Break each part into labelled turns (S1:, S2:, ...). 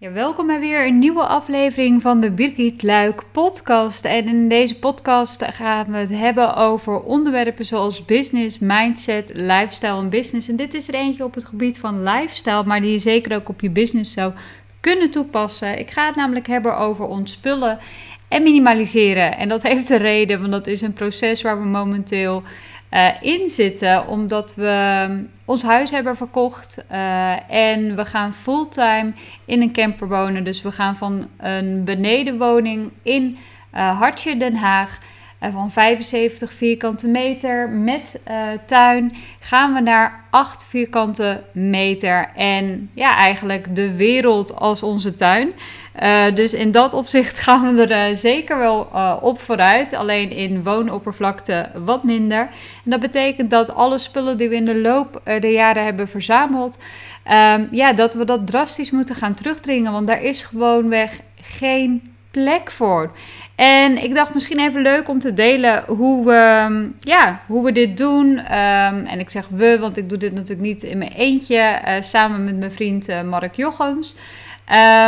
S1: Ja, welkom bij weer een nieuwe aflevering van de Birgit Luik podcast. En in deze podcast gaan we het hebben over onderwerpen zoals business, mindset, lifestyle en business. En dit is er eentje op het gebied van lifestyle, maar die je zeker ook op je business zou kunnen toepassen. Ik ga het namelijk hebben over ontspullen en minimaliseren. En dat heeft een reden, want dat is een proces waar we momenteel uh, in zitten, omdat we ons huis hebben verkocht uh, en we gaan fulltime in een camper wonen. Dus we gaan van een benedenwoning in uh, Hartje, Den Haag, van 75 vierkante meter met tuin, gaan we naar 8 vierkante meter. En ja, eigenlijk de wereld als onze tuin. Uh, dus in dat opzicht gaan we er uh, zeker wel op vooruit. Alleen in woonoppervlakte wat minder. En dat betekent dat alle spullen die we in de loop der jaren hebben verzameld, um, ja, dat we dat drastisch moeten gaan terugdringen. Want daar is gewoonweg geen plek voor. En ik dacht misschien even leuk om te delen hoe we, um, ja, hoe we dit doen. Um, en ik zeg we, want ik doe dit natuurlijk niet in mijn eentje. samen met mijn vriend Mark Jochems.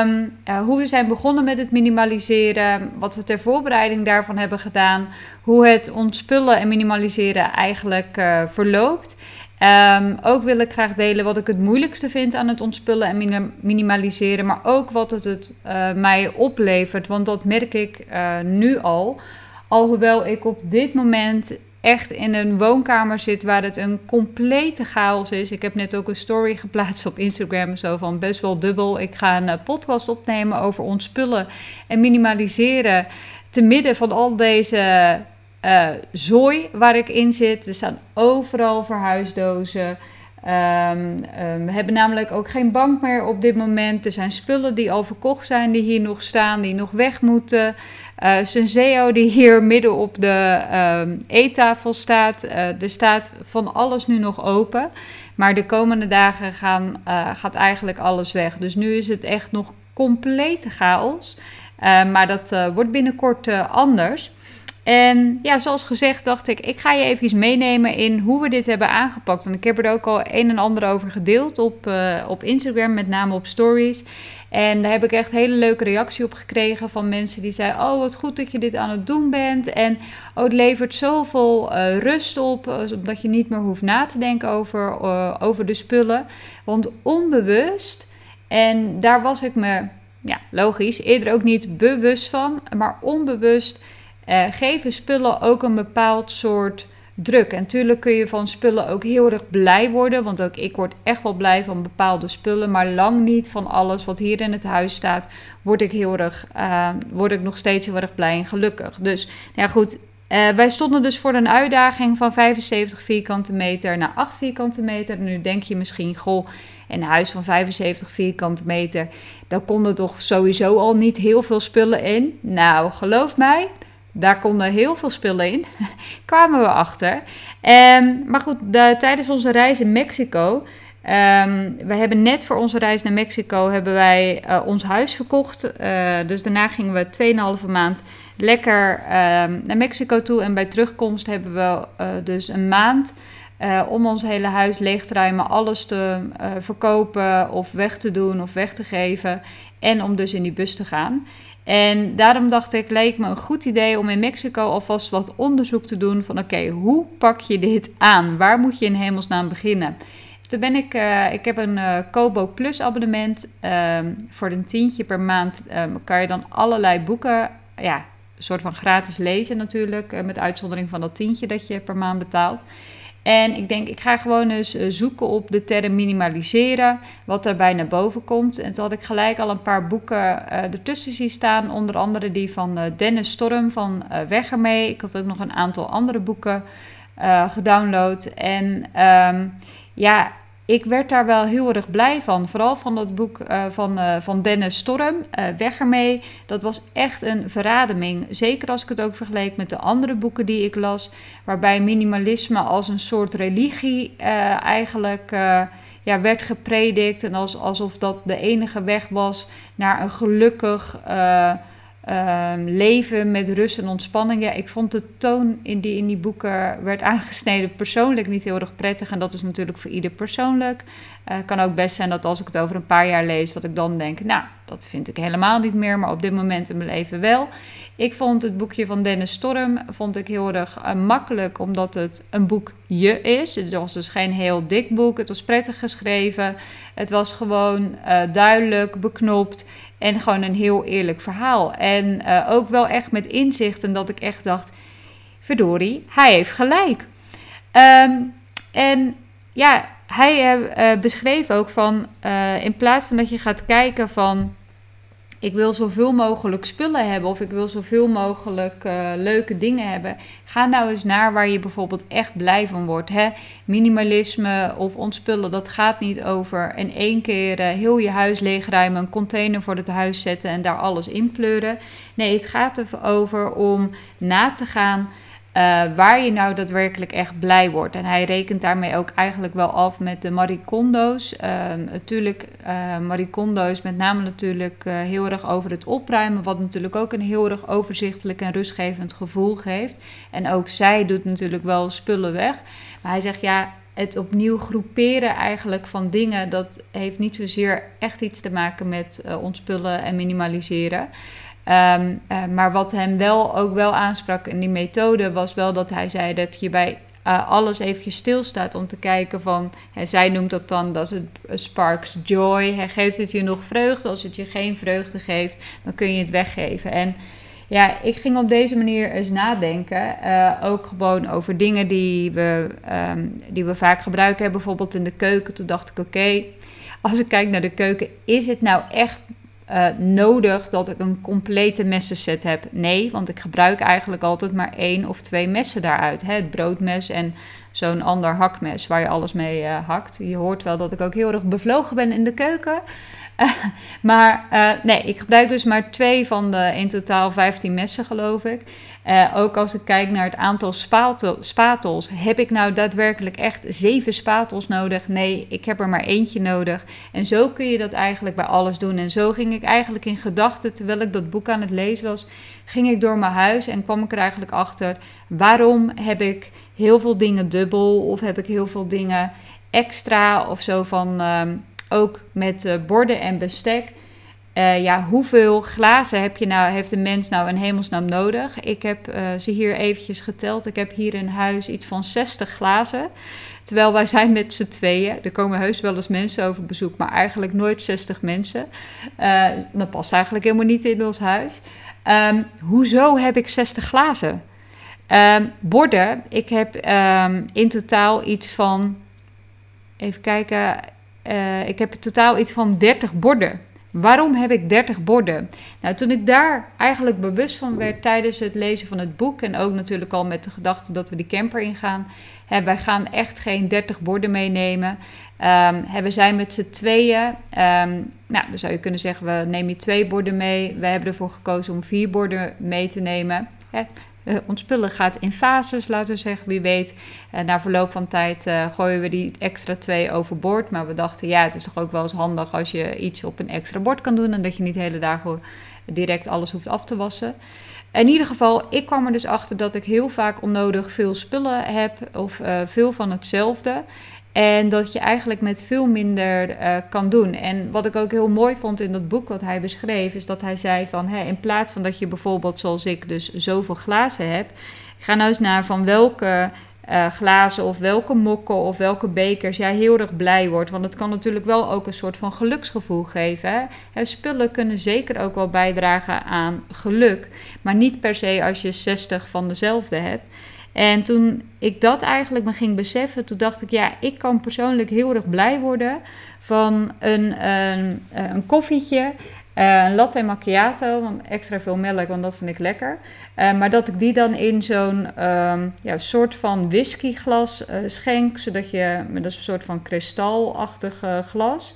S1: Um, uh, hoe we zijn begonnen met het minimaliseren, wat we ter voorbereiding daarvan hebben gedaan, hoe het ontspullen en minimaliseren eigenlijk verloopt. Um, ook wil ik graag delen wat ik het moeilijkste vind aan het ontspullen en minimaliseren, maar ook wat het, het uh, mij oplevert, want dat merk ik nu al. Alhoewel ik op dit moment echt in een woonkamer zit waar het een complete chaos is. Ik heb net ook een story geplaatst op Instagram, zo van best wel dubbel. Ik ga een eh, podcast opnemen over ontspullen en minimaliseren. Te midden van al deze uh, zooi waar ik in zit. Er staan overal verhuisdozen. Um, um, we hebben namelijk ook geen bank meer op dit moment. Er zijn spullen die al verkocht zijn, die hier nog staan, die nog weg moeten. Uh, Senseo die hier midden op de uh, eettafel staat. Uh, er staat van alles nu nog open. Maar de komende dagen gaan, gaat eigenlijk alles weg. Dus nu is het echt nog complete chaos. maar dat wordt binnenkort anders. En ja, zoals gezegd dacht ik, ik ga je even iets meenemen in hoe we dit hebben aangepakt. En ik heb er ook al een en ander over gedeeld op, op Instagram, met name op stories. En daar heb ik echt hele leuke reactie op gekregen van mensen die zeiden: Oh, wat goed dat je dit aan het doen bent. En oh, het levert zoveel uh, rust op, uh, omdat je niet meer hoeft na te denken over, over de spullen. Want onbewust, en daar was ik me, ja, logisch, eerder ook niet bewust van, maar onbewust geven spullen ook een bepaald soort druk. En natuurlijk kun je van spullen ook heel erg blij worden. Want ook ik word echt wel blij van bepaalde spullen. Maar lang niet van alles wat hier in het huis staat. Word ik heel erg, uh, word ik nog steeds heel erg blij en gelukkig. Dus ja, goed. Uh, wij stonden dus voor een uitdaging van 75 vierkante meter naar 8 vierkante meter. En nu denk je misschien, goh, een huis van 75 vierkante meter, daar konden toch sowieso al niet heel veel spullen in. Nou, geloof mij, daar konden heel veel spullen in, kwamen we achter. Um, maar goed, de, tijdens onze reis in Mexico, um, we hebben net voor onze reis naar Mexico, hebben wij uh, ons huis verkocht. Uh, dus daarna gingen we 2,5 maand lekker um, naar Mexico toe. En bij terugkomst hebben we uh, dus een maand om ons hele huis leeg te ruimen, alles te verkopen of weg te doen of weg te geven. En om dus in die bus te gaan. En daarom dacht ik, leek me een goed idee om in Mexico alvast wat onderzoek te doen van oké, hoe pak je dit aan? Waar moet je in hemelsnaam beginnen? Toen ben ik, uh, ik heb een uh, Kobo Plus abonnement. Uh, voor een tientje per maand um, kan je dan allerlei boeken, ja, een soort van gratis lezen natuurlijk. Uh, met uitzondering van dat tientje dat je per maand betaalt. En ik denk, ik ga gewoon eens eh, zoeken op de term minimaliseren, wat daarbij naar boven komt. En toen had ik gelijk al een paar boeken uh, ertussen zien staan, onder andere die van uh, Dennis Storm van uh, Weg ermee. Ik had ook nog een aantal andere boeken gedownload. En um, ja, ik werd daar wel heel erg blij van. Vooral van dat boek uh, van, uh, van Dennis Storm, uh, Weg ermee. Dat was echt een verademing. Zeker als ik het ook vergeleek met de andere boeken die ik las. Waarbij minimalisme als een soort religie eigenlijk ja, werd gepredikt. En als, alsof dat de enige weg was naar een gelukkig Um, leven met rust en ontspanning. Ja, ik vond de toon in die in die boeken werd aangesneden persoonlijk niet heel erg prettig. En dat is natuurlijk voor ieder persoonlijk. Het uh, kan ook best zijn dat als ik het over een paar jaar lees, dat ik dan denk, nou, dat vind ik helemaal niet meer, maar op dit moment in mijn leven wel. Ik vond het boekje van Dennis Storm vond ik heel erg uh, makkelijk, omdat het een boekje is. Het was dus geen heel dik boek. Het was prettig geschreven. Het was gewoon uh, duidelijk, beknopt en gewoon een heel eerlijk verhaal. En uh, ook wel echt met inzichten dat ik echt dacht, verdorie, hij heeft gelijk. Um, en ja, hij uh, beschreef ook van, in plaats van dat je gaat kijken van ik wil zoveel mogelijk spullen hebben of ik wil zoveel mogelijk uh, leuke dingen hebben. Ga nou eens naar waar je bijvoorbeeld echt blij van wordt. Hè? Minimalisme of ontspullen, dat gaat niet over in één keer uh, heel je huis leegruimen, een container voor het huis zetten en daar alles in pleuren. Nee, het gaat erover om na te gaan uh, waar je nou daadwerkelijk echt blij wordt. En hij rekent daarmee ook eigenlijk wel af met de maricondo's. Uh, natuurlijk, uh, maricondo's met name natuurlijk uh, heel erg over het opruimen, wat natuurlijk ook een heel erg overzichtelijk en rustgevend gevoel geeft. En ook zij doet natuurlijk wel spullen weg. Maar hij zegt ja, het opnieuw groeperen eigenlijk van dingen, dat heeft niet zozeer echt iets te maken met ontspullen en minimaliseren. Um, uh, maar wat hem wel ook wel aansprak in die methode was wel dat hij zei dat je bij uh, alles eventjes stilstaat om te kijken van, hè, zij noemt dat dan, dat het sparks joy. Hij geeft het je nog vreugde. Als het je geen vreugde geeft, dan kun je het weggeven. En ja, ik ging op deze manier eens nadenken. Ook gewoon over dingen die we, um, die we vaak gebruiken. Bijvoorbeeld in de keuken. Toen dacht ik, oké, als ik kijk naar de keuken, is het nou echt uh, nodig dat ik een complete messenset heb. Nee, want ik gebruik eigenlijk altijd maar één of twee messen daaruit. Hè? Het broodmes en zo'n ander hakmes waar je alles mee uh, hakt. Je hoort wel dat ik ook heel erg bevlogen ben in de keuken. maar uh, nee, ik gebruik dus maar twee van de in totaal 15 messen, geloof ik. Uh, ook als ik kijk naar het aantal spatel, spatels, heb ik nou daadwerkelijk echt zeven spatels nodig? Nee, ik heb er maar eentje nodig. En zo kun je dat eigenlijk bij alles doen. En zo ging ik eigenlijk in gedachten, terwijl ik dat boek aan het lezen was, ging ik door mijn huis en kwam ik er eigenlijk achter waarom heb ik heel veel dingen dubbel of heb ik heel veel dingen extra of zo van. Uh, ook met uh, borden en bestek. Uh, ja, hoeveel glazen heb je nou, heeft een mens nou in hemelsnaam nodig? Ik heb uh, ze hier eventjes geteld. Ik heb hier in huis iets van 60 glazen. Terwijl wij zijn met z'n tweeën. Er komen heus wel eens mensen over bezoek, maar eigenlijk nooit 60 mensen. Uh, dat past eigenlijk helemaal niet in ons huis. Um, hoezo heb ik 60 glazen? Um, borden, ik heb in totaal iets van. Even kijken. Ik heb in totaal iets van 30 borden. Waarom heb ik 30 borden? Nou, toen ik daar eigenlijk bewust van werd tijdens het lezen van het boek en ook natuurlijk al met de gedachte dat we die camper ingaan, hè, wij gaan echt geen 30 borden meenemen. Um, we zijn met z'n tweeën. Um, nou, dan zou je kunnen zeggen, we nemen twee borden mee. We hebben ervoor gekozen om vier borden mee te nemen. Hè. Ons spullen gaat in fases, laten we zeggen. Wie weet, na verloop van tijd uh, gooien we die extra twee overboord. Maar we dachten, ja, het is toch ook wel eens handig als je iets op een extra bord kan doen. En dat je niet de hele dagen direct alles hoeft af te wassen. In ieder geval, ik kwam er dus achter dat ik heel vaak onnodig veel spullen heb. Of veel van hetzelfde. En dat je eigenlijk met veel minder uh, kan doen. En wat ik ook heel mooi vond in dat boek wat hij beschreef, is dat hij zei van in plaats van dat je bijvoorbeeld zoals ik dus zoveel glazen heb, ga nou eens naar van welke uh, glazen of welke mokken of welke bekers jij heel erg blij wordt. Want het kan natuurlijk wel ook een soort van geluksgevoel geven. Spullen kunnen zeker ook wel bijdragen aan geluk, maar niet per se als je 60 van dezelfde hebt. En toen ik dat eigenlijk me ging beseffen, toen dacht ik, ja, ik kan persoonlijk heel erg blij worden van een, een, een koffietje, uh, een latte macchiato, want extra veel melk, want dat vind ik lekker. Uh, maar dat ik die dan in zo'n um, ja, soort van whiskyglas uh, schenk, zodat je, dat is een soort van kristalachtig glas.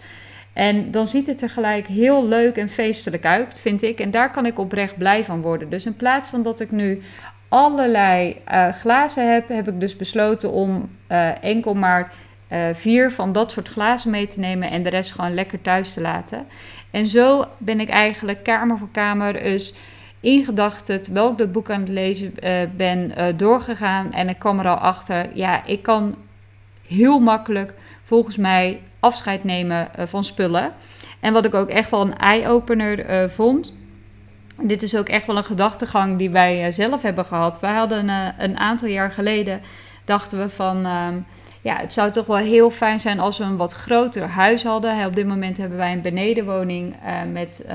S1: En dan ziet het er gelijk heel leuk en feestelijk uit, vind ik. En daar kan ik oprecht blij van worden. Dus in plaats van dat ik nu allerlei uh, glazen heb, heb ik dus besloten om uh, enkel maar uh, vier van dat soort glazen mee te nemen en de rest gewoon lekker thuis te laten. En zo ben ik eigenlijk kamer voor kamer dus in gedachten, terwijl ik dat boek aan het lezen ben, doorgegaan. En ik kwam er al achter, ja, ik kan heel makkelijk volgens mij afscheid nemen van spullen. En wat ik ook echt wel een eye-opener vond. Dit is ook echt wel een gedachtegang die wij zelf hebben gehad. Wij hadden een aantal jaar geleden, dachten we van ehm, ja, het zou toch wel heel fijn zijn als we een wat groter huis hadden. Op dit moment hebben wij een benedenwoning uh, met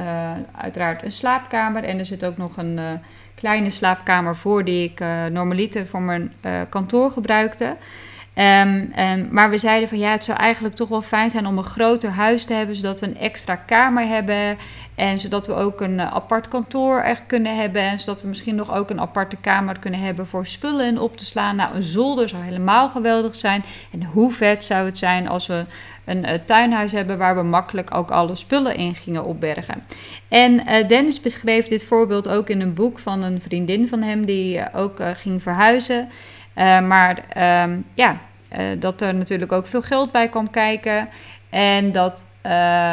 S1: uiteraard een slaapkamer. En er zit ook nog een kleine slaapkamer voor die ik normaliter voor mijn kantoor gebruikte. Um, maar we zeiden van ja, het zou eigenlijk toch wel fijn zijn om een groter huis te hebben, zodat we een extra kamer hebben. En zodat we ook een apart kantoor echt kunnen hebben. En zodat we misschien nog ook een aparte kamer kunnen hebben voor spullen in op te slaan. Nou, een zolder zou helemaal geweldig zijn. En hoe vet zou het zijn als we een uh, tuinhuis hebben waar we makkelijk ook alle spullen in gingen opbergen. En uh, Dennis beschreef dit voorbeeld ook in een boek van een vriendin van hem die ook ging verhuizen. Maar ehm, ja, dat er natuurlijk ook veel geld bij kwam kijken. En dat,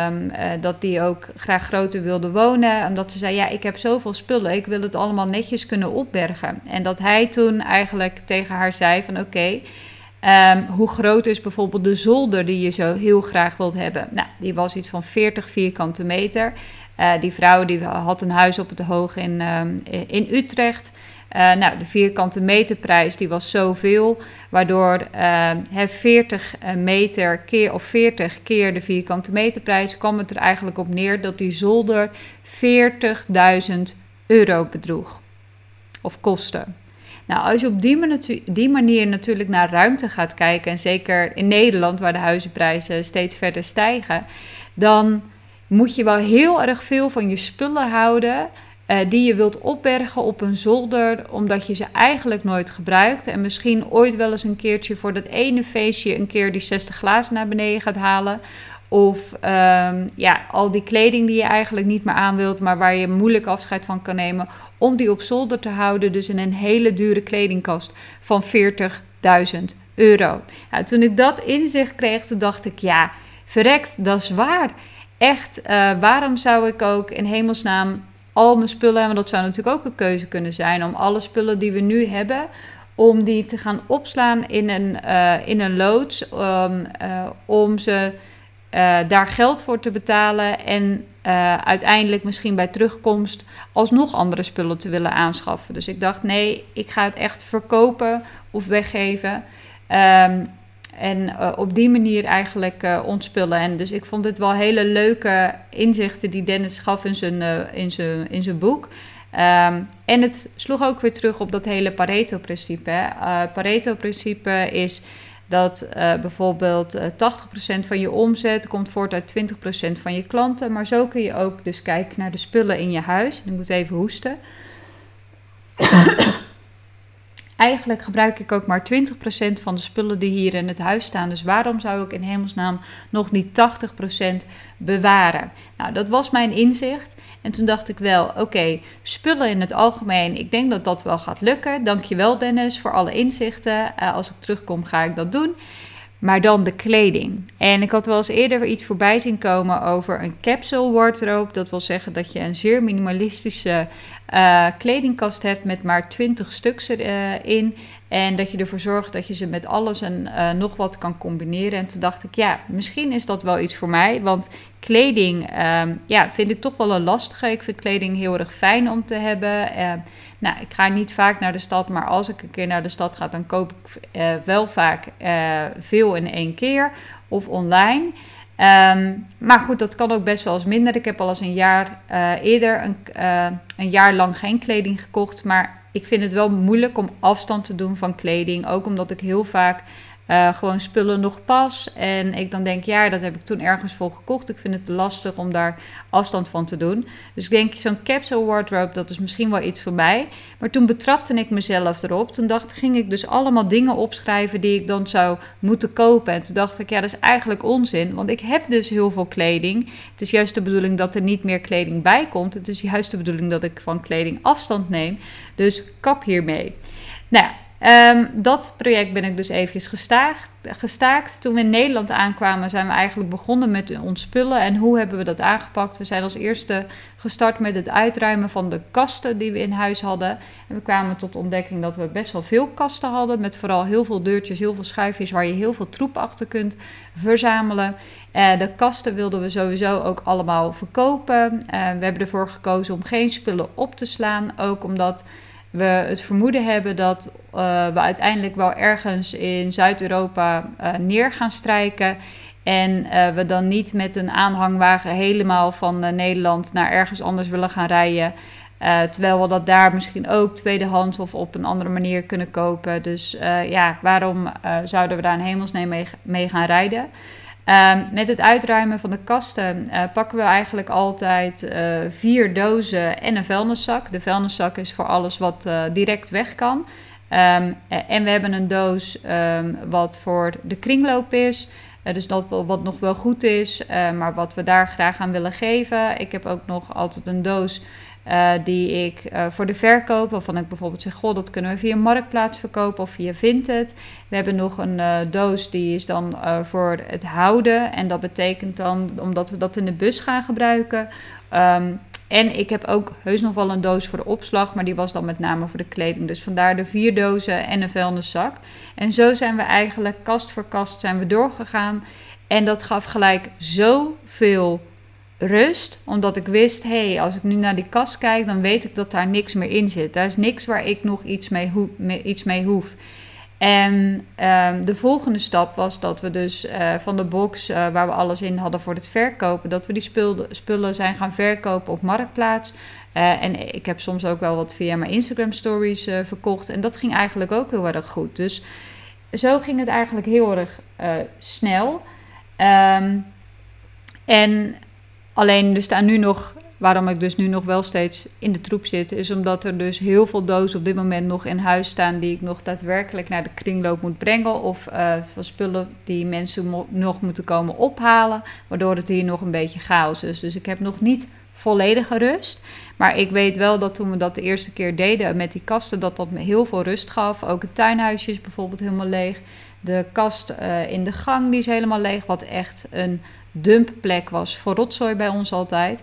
S1: um, dat die ook graag groter wilde wonen. Omdat ze zei, ja, ik heb zoveel spullen. Ik wil het allemaal netjes kunnen opbergen. En dat hij toen eigenlijk tegen haar zei van... Oké, um, hoe groot is bijvoorbeeld de zolder die je zo heel graag wilt hebben? Nou, die was iets van 40 vierkante meter. Die vrouw die had een huis op het hoog in, in Utrecht... Uh, nou, de vierkante meterprijs die was zoveel, waardoor uh, eh, 40 eh, meter keer of 40 keer de vierkante meterprijs kwam het er eigenlijk op neer dat die zolder 40.000 euro bedroeg of kostte. Nou, als je op die manier natuurlijk naar ruimte gaat kijken, en zeker in Nederland waar de huizenprijzen steeds verder stijgen, dan moet je wel heel erg veel van je spullen houden uh, die je wilt opbergen op een zolder, omdat je ze eigenlijk nooit gebruikt. En misschien ooit wel eens een keertje voor dat ene feestje een keer die 60 glazen naar beneden gaat halen. Of um, ja, al die kleding die je eigenlijk niet meer aan wilt, maar waar je moeilijk afscheid van kan nemen. Om die op zolder te houden, dus in een hele dure kledingkast van 40.000 euro. Nou, toen ik dat inzicht kreeg, toen dacht ik, ja, verrekt, dat is waar. Echt, uh, waarom zou ik ook in hemelsnaam al mijn spullen, want dat zou natuurlijk ook een keuze kunnen zijn om alle spullen die we nu hebben, om die te gaan opslaan in een, uh, in een loods, om ze uh, daar geld voor te betalen en uiteindelijk misschien bij terugkomst alsnog andere spullen te willen aanschaffen. Dus ik dacht, nee, ik ga het echt verkopen of weggeven. Um, en uh, op die manier eigenlijk uh, ontspullen. En dus ik vond het wel hele leuke inzichten die Dennis gaf in zijn, uh, in zijn, in zijn boek. Um, en het sloeg ook weer terug op dat hele Pareto-principe. Pareto-principe is dat bijvoorbeeld 80% van je omzet komt voort uit 20% van je klanten. Maar zo kun je ook dus kijken naar de spullen in je huis. Ik moet even hoesten. Eigenlijk gebruik ik ook maar 20% van de spullen die hier in het huis staan. Dus waarom zou ik in hemelsnaam nog niet 80% bewaren? Nou, dat was mijn inzicht. En toen dacht ik wel, oké, spullen in het algemeen, ik denk dat dat wel gaat lukken. Dankjewel Dennis voor alle inzichten. Uh, als ik terugkom ga ik dat doen. Maar dan de kleding. En ik had wel eens eerder iets voorbij zien komen over een capsule wardrobe. Dat wil zeggen dat je een zeer minimalistische uh, kledingkast hebt met maar 20 stuks erin. En dat je ervoor zorgt dat je ze met alles en uh, nog wat kan combineren. En toen dacht ik, ja, misschien is dat wel iets voor mij. Want kleding um, ja, vind ik toch wel een lastige. Ik vind kleding heel erg fijn om te hebben. Uh, nou, ik ga niet vaak naar de stad, maar als ik een keer naar de stad ga, dan koop ik uh, wel vaak veel in één keer of online. Um, maar goed, dat kan ook best wel eens minder. Ik heb al eens een jaar uh, eerder een, een jaar lang geen kleding gekocht. Maar ik vind het wel moeilijk om afstand te doen van kleding. Ook omdat ik heel vaak uh, gewoon spullen nog pas. En ik dan denk, ja, dat heb ik toen ergens voor gekocht. Ik vind het lastig om daar afstand van te doen. Dus ik denk, zo'n capsule wardrobe, dat is misschien wel iets voor mij. Maar toen betrapte ik mezelf erop. Toen dacht, ging ik dus allemaal dingen opschrijven die ik dan zou moeten kopen. En toen dacht ik, ja, dat is eigenlijk onzin. Want ik heb dus heel veel kleding. Het is juist de bedoeling dat er niet meer kleding bij komt. Het is juist de bedoeling dat ik van kleding afstand neem. Dus kap hiermee. Nou Ehm, dat project ben ik dus eventjes gestaakt, gestaakt. Toen we in Nederland aankwamen, zijn we eigenlijk begonnen met ons spullen. En hoe hebben we dat aangepakt? We zijn als eerste gestart met het uitruimen van de kasten die we in huis hadden. En we kwamen tot ontdekking dat we best wel veel kasten hadden. Met vooral heel veel deurtjes, heel veel schuifjes waar je heel veel troep achter kunt verzamelen. Uh, de kasten wilden we sowieso ook allemaal verkopen. Uh, we hebben ervoor gekozen om geen spullen op te slaan. Ook omdat we het vermoeden hebben dat uh, we uiteindelijk wel ergens in Zuid-Europa uh, neer gaan strijken. En uh, we dan niet met een aanhangwagen helemaal van Nederland naar ergens anders willen gaan rijden. terwijl we dat daar misschien ook tweedehands of op een andere manier kunnen kopen. Dus ja, waarom zouden we daar een hemelsnaam mee gaan rijden? Um, met het uitruimen van de kasten uh, pakken we eigenlijk altijd uh, vier dozen en een vuilniszak. De vuilniszak is voor alles wat uh, direct weg kan. Um, en we hebben een doos um, wat voor de kringloop is. dus dat wat nog wel goed is, maar wat we daar graag aan willen geven. Ik heb ook nog altijd een doos uh, die ik uh, voor de verkoop, waarvan ik bijvoorbeeld zeg: Goh, dat kunnen we via Marktplaats verkopen of via Vinted. We hebben nog een uh, doos die is dan voor het houden. En dat betekent dan omdat we dat in de bus gaan gebruiken. Um, en ik heb ook heus nog wel een doos voor de opslag, maar die was dan met name voor de kleding. Dus vandaar de vier dozen en een vuilniszak. En zo zijn we eigenlijk kast voor kast zijn we doorgegaan. En dat gaf gelijk zoveel rust, omdat ik wist, hé, hey, als ik nu naar die kast kijk, dan weet ik dat daar niks meer in zit. Daar is niks waar ik nog iets mee, iets mee hoef. En um, de volgende stap was dat we dus uh, van de box uh, waar we alles in hadden voor het verkopen, dat we die spullen, zijn gaan verkopen op Marktplaats. Uh, en ik heb soms ook wel wat via mijn Instagram stories verkocht. En dat ging eigenlijk ook heel erg goed. Dus zo ging het eigenlijk heel erg snel. Um, en Alleen er staan nu nog, waarom ik dus nu nog wel steeds in de troep zit, is omdat er dus heel veel dozen op dit moment nog in huis staan die ik nog daadwerkelijk naar de kringloop moet brengen. Of uh, van spullen die mensen nog moeten komen ophalen, waardoor het hier nog een beetje chaos is. Dus ik heb nog niet volledige rust. Maar ik weet wel dat toen we dat de eerste keer deden met die kasten, dat dat me heel veel rust gaf. Ook het tuinhuisje is bijvoorbeeld helemaal leeg. De kast uh, in de gang die is helemaal leeg, wat echt een dumpplek was voor rotzooi bij ons altijd.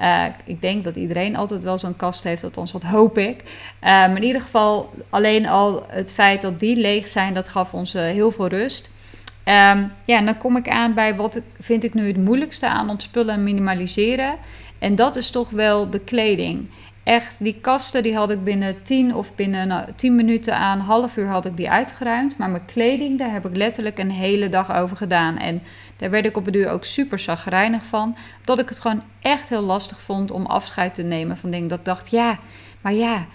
S1: Uh, ik denk dat iedereen altijd wel zo'n kast heeft, althans dat hoop ik. Maar in ieder geval, alleen al het feit dat die leeg zijn, dat gaf ons uh, heel veel rust. Um, ja, en dan kom ik aan bij wat vind ik nu het moeilijkste aan ontspullen en minimaliseren. En dat is toch wel de kleding. Echt, die kasten die had ik binnen 10 of binnen nou, 10 minuten aan half uur had ik die uitgeruimd. Maar mijn kleding, daar heb ik letterlijk een hele dag over gedaan. En daar werd ik op het duur ook super zagrijnig van. Dat ik het gewoon echt heel lastig vond om afscheid te nemen van dingen. Dat ik dacht, ja, maar ja,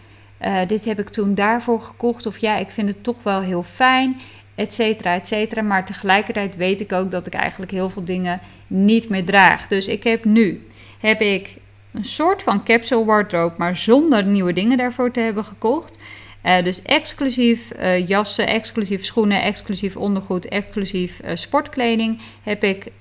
S1: uh, dit heb ik toen daarvoor gekocht. Of ja, ik vind het toch wel heel fijn, et cetera, et cetera. Maar tegelijkertijd weet ik ook dat ik eigenlijk heel veel dingen niet meer draag. Dus ik heb nu, heb ik een soort van capsule wardrobe, maar zonder nieuwe dingen daarvoor te hebben gekocht. Uh, dus exclusief uh, jassen, exclusief schoenen, exclusief ondergoed, exclusief uh, sportkleding heb ik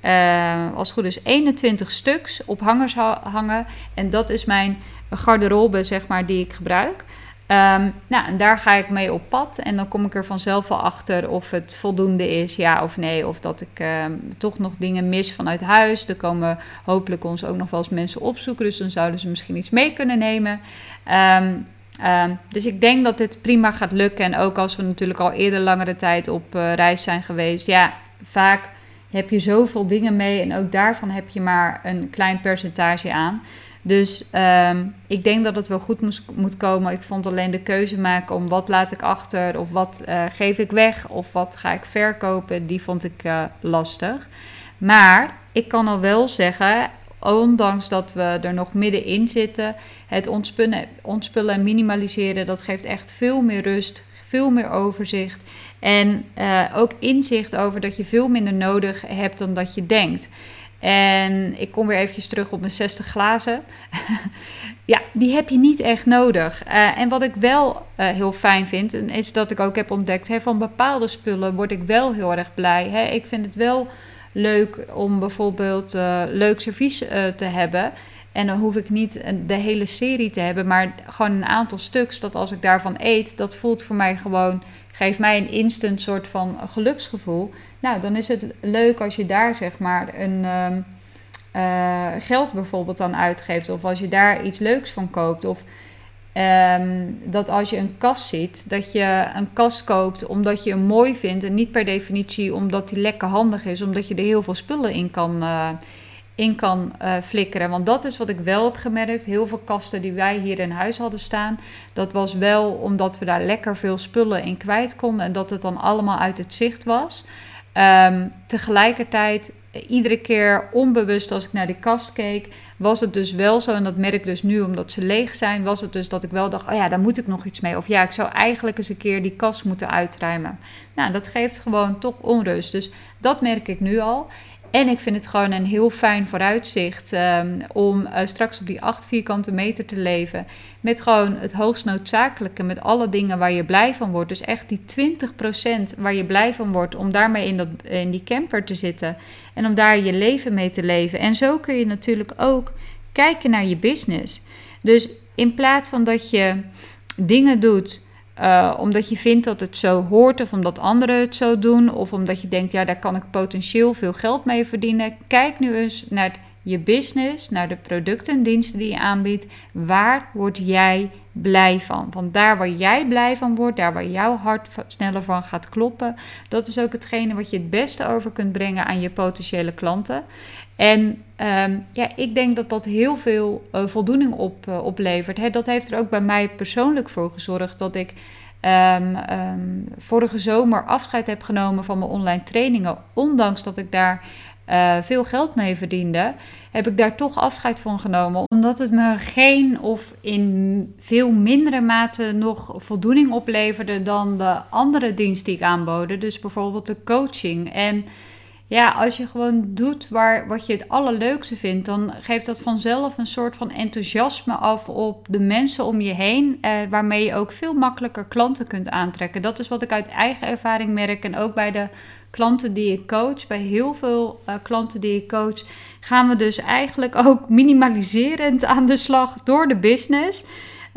S1: als het goed is 21 stuks op hangers hangen. En dat is mijn garderobe, zeg maar, die ik gebruik. Um, nou, en daar ga ik mee op pad. En dan kom ik er vanzelf wel achter of het voldoende is, ja of nee. Of dat ik um, toch nog dingen mis vanuit huis. Er komen hopelijk ons ook nog wel eens mensen opzoeken. Dus dan zouden ze misschien iets mee kunnen nemen. Um, dus ik denk dat dit prima gaat lukken. En ook als we natuurlijk al eerder langere tijd op uh, reis zijn geweest. Ja, vaak heb je zoveel dingen mee. En ook daarvan heb je maar een klein percentage aan. Dus um, ik denk dat het wel goed moet komen. Ik vond alleen de keuze maken om wat laat ik achter. Of wat uh, geef ik weg. Of wat ga ik verkopen. Die vond ik uh, lastig. Maar ik kan al wel zeggen, ondanks dat we er nog middenin zitten, het ontspullen, en minimaliseren, dat geeft echt veel meer rust, veel meer overzicht. En uh, ook inzicht over dat je veel minder nodig hebt dan dat je denkt. En ik kom weer eventjes terug op mijn 60 glazen. ja, die heb je niet echt nodig. Uh, en wat ik wel uh, heel fijn vind, is dat ik ook heb ontdekt, hè, van bepaalde spullen word ik wel heel erg blij. Hè. Ik vind het wel leuk om bijvoorbeeld uh, leuk servies te hebben. En dan hoef ik niet de hele serie te hebben, maar gewoon een aantal stuks. Dat als ik daarvan eet, dat voelt voor mij gewoon, geeft mij een instant soort van geluksgevoel. Nou, dan is het leuk als je daar zeg maar een um, geld bijvoorbeeld aan uitgeeft. Of als je daar iets leuks van koopt. Of Ehm, dat als je een kast ziet, dat je een kast koopt omdat je hem mooi vindt. En niet per definitie omdat die lekker handig is, omdat je er heel veel spullen in kan, uh, in kan uh, flikkeren. Want dat is wat ik wel heb gemerkt. Heel veel kasten die wij hier in huis hadden staan, dat was wel omdat we daar lekker veel spullen in kwijt konden. En dat het dan allemaal uit het zicht was. Um, tegelijkertijd, iedere keer onbewust als ik naar die kast keek, was het dus wel zo, en dat merk ik dus nu omdat ze leeg zijn, was het dus dat ik wel dacht, oh ja, daar moet ik nog iets mee. Of ja, ik zou eigenlijk eens een keer die kast moeten uitruimen. Nou, dat geeft gewoon toch onrust. Dus dat merk ik nu al. En ik vind het gewoon een heel fijn vooruitzicht um, om uh, straks op die 8 vierkante meter te leven. Met gewoon het hoogst noodzakelijke, met alle dingen waar je blij van wordt. Dus echt die 20% waar je blij van wordt, om daarmee in, dat, in die camper te zitten. En om daar je leven mee te leven. En zo kun je natuurlijk ook kijken naar je business. Dus in plaats van dat je dingen doet uh, omdat je vindt dat het zo hoort, of omdat anderen het zo doen, of omdat je denkt, ja, daar kan ik potentieel veel geld mee verdienen. Kijk nu eens naar je business, naar de producten en diensten die je aanbiedt. Waar word jij blij van? Want daar waar jij blij van wordt, daar waar jouw hart sneller van gaat kloppen, dat is ook hetgene wat je het beste over kunt brengen aan je potentiële klanten. En um, ja, ik denk dat dat heel veel uh, voldoening op, uh, oplevert. Dat heeft er ook bij mij persoonlijk voor gezorgd dat ik um, um, vorige zomer afscheid heb genomen van mijn online trainingen. Ondanks dat ik daar uh, veel geld mee verdiende, heb ik daar toch afscheid van genomen. Omdat het me geen of in veel mindere mate nog voldoening opleverde dan de andere dienst die ik aanbood. Dus bijvoorbeeld de coaching. En ja, als je gewoon doet waar, wat je het allerleukste vindt, dan geeft dat vanzelf een soort van enthousiasme af op de mensen om je heen, eh, waarmee je ook veel makkelijker klanten kunt aantrekken. Dat is wat ik uit eigen ervaring merk en ook bij de klanten die ik coach, bij heel veel uh, klanten die ik coach, gaan we dus eigenlijk ook minimaliserend aan de slag door de business.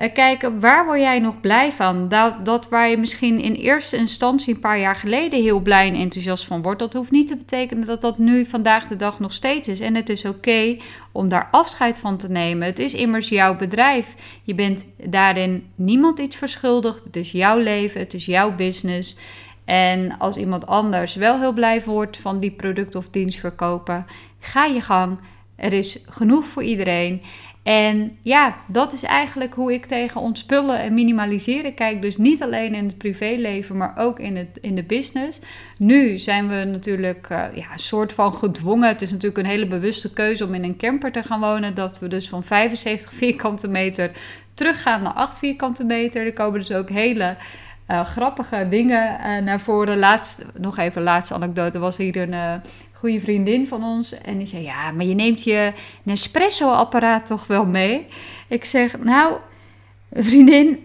S1: Uh, kijken, waar word jij nog blij van? Dat, dat waar je misschien in eerste instantie een paar jaar geleden heel blij en enthousiast van wordt, dat hoeft niet te betekenen dat dat nu vandaag de dag nog steeds is. En het is oké om daar afscheid van te nemen. Het is immers jouw bedrijf. Je bent daarin niemand iets verschuldigd. Het is jouw leven, het is jouw business. En als iemand anders wel heel blij wordt van die product of dienst verkopen, ga je gang. Er is genoeg voor iedereen. En ja, dat is eigenlijk hoe ik tegen ontspullen en minimaliseren kijk. Dus niet alleen in het privéleven, maar ook in, het, in de business. Nu zijn we natuurlijk uh, ja, een soort van gedwongen. Het is natuurlijk een hele bewuste keuze om in een camper te gaan wonen. Dat we dus van 75 vierkante meter teruggaan naar 8 vierkante meter. Er komen dus ook hele uh, grappige dingen uh, naar voren. Laatst, nog even laatste anekdote, was hier een goede vriendin van ons. En die zei, ja, maar je neemt je Nespresso-apparaat toch wel mee? Ik zeg, nou, vriendin,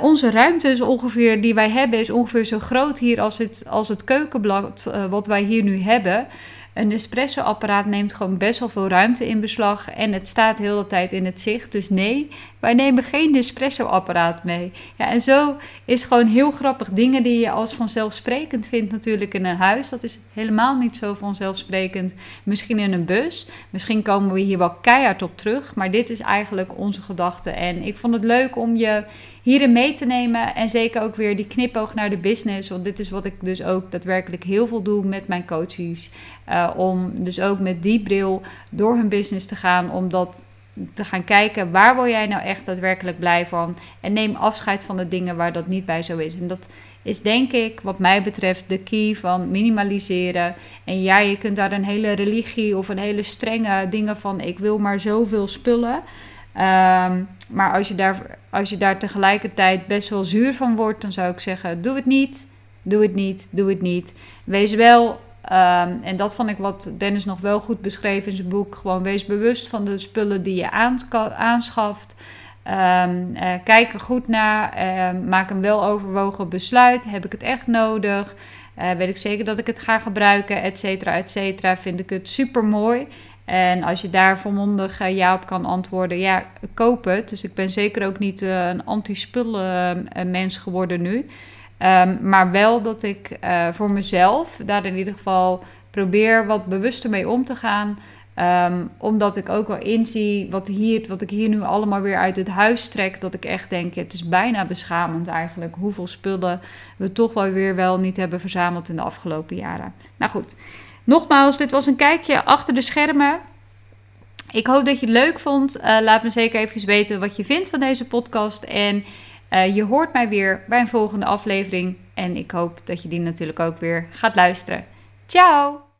S1: onze ruimte is ongeveer, die wij hebben, is ongeveer zo groot hier als het, als het keukenblad wat wij hier nu hebben. Een espresso-apparaat neemt gewoon best wel veel ruimte in beslag en het staat heel de tijd in het zicht. Dus nee, wij nemen geen espresso-apparaat mee. Ja, en zo is gewoon heel grappig dingen die je als vanzelfsprekend vindt natuurlijk in een huis. Dat is helemaal niet zo vanzelfsprekend. Misschien in een bus, misschien komen we hier wel keihard op terug, maar dit is eigenlijk onze gedachte. En ik vond het leuk om je hierin mee te nemen. En zeker ook weer die knipoog naar de business. Want dit is wat ik dus ook daadwerkelijk heel veel doe met mijn coaches. Uh, om dus ook met die bril door hun business te gaan. Om dat te gaan kijken waar word jij nou echt daadwerkelijk blij van. En neem afscheid van de dingen waar dat niet bij zo is. En dat is denk ik, wat mij betreft, de key van minimaliseren. En ja, je kunt daar een hele religie of een hele strenge dingen van: ik wil maar zoveel spullen. Um, maar als je, daar, als je daar tegelijkertijd best wel zuur van wordt, dan zou ik zeggen: doe het niet, doe het niet, doe het niet. Wees wel, um, en dat vond ik wat Dennis nog wel goed beschreven in zijn boek: gewoon wees bewust van de spullen die je aanschaft. Um, uh, kijk er goed naar, maak een wel overwogen besluit. Heb ik het echt nodig? Uh, weet ik zeker dat ik het ga gebruiken, et cetera, et cetera. Vind ik het super mooi. En als je daar volmondig uh, ja op kan antwoorden, ja, koop het. Dus ik ben zeker ook niet uh, een anti-spullen mens geworden nu. Um, maar wel dat ik voor mezelf daar in ieder geval probeer wat bewuster mee om te gaan. Um, omdat ik ook wel inzie wat, hier, wat ik hier nu allemaal weer uit het huis trek. Dat ik echt denk, het is bijna beschamend eigenlijk. Hoeveel spullen we toch wel weer wel niet hebben verzameld in de afgelopen jaren. Nou goed, nogmaals, dit was een kijkje achter de schermen. Ik hoop dat je het leuk vond. Uh, laat me zeker even weten wat je vindt van deze podcast. En uh, je hoort mij weer bij een volgende aflevering. En ik hoop dat je die natuurlijk ook weer gaat luisteren. Ciao!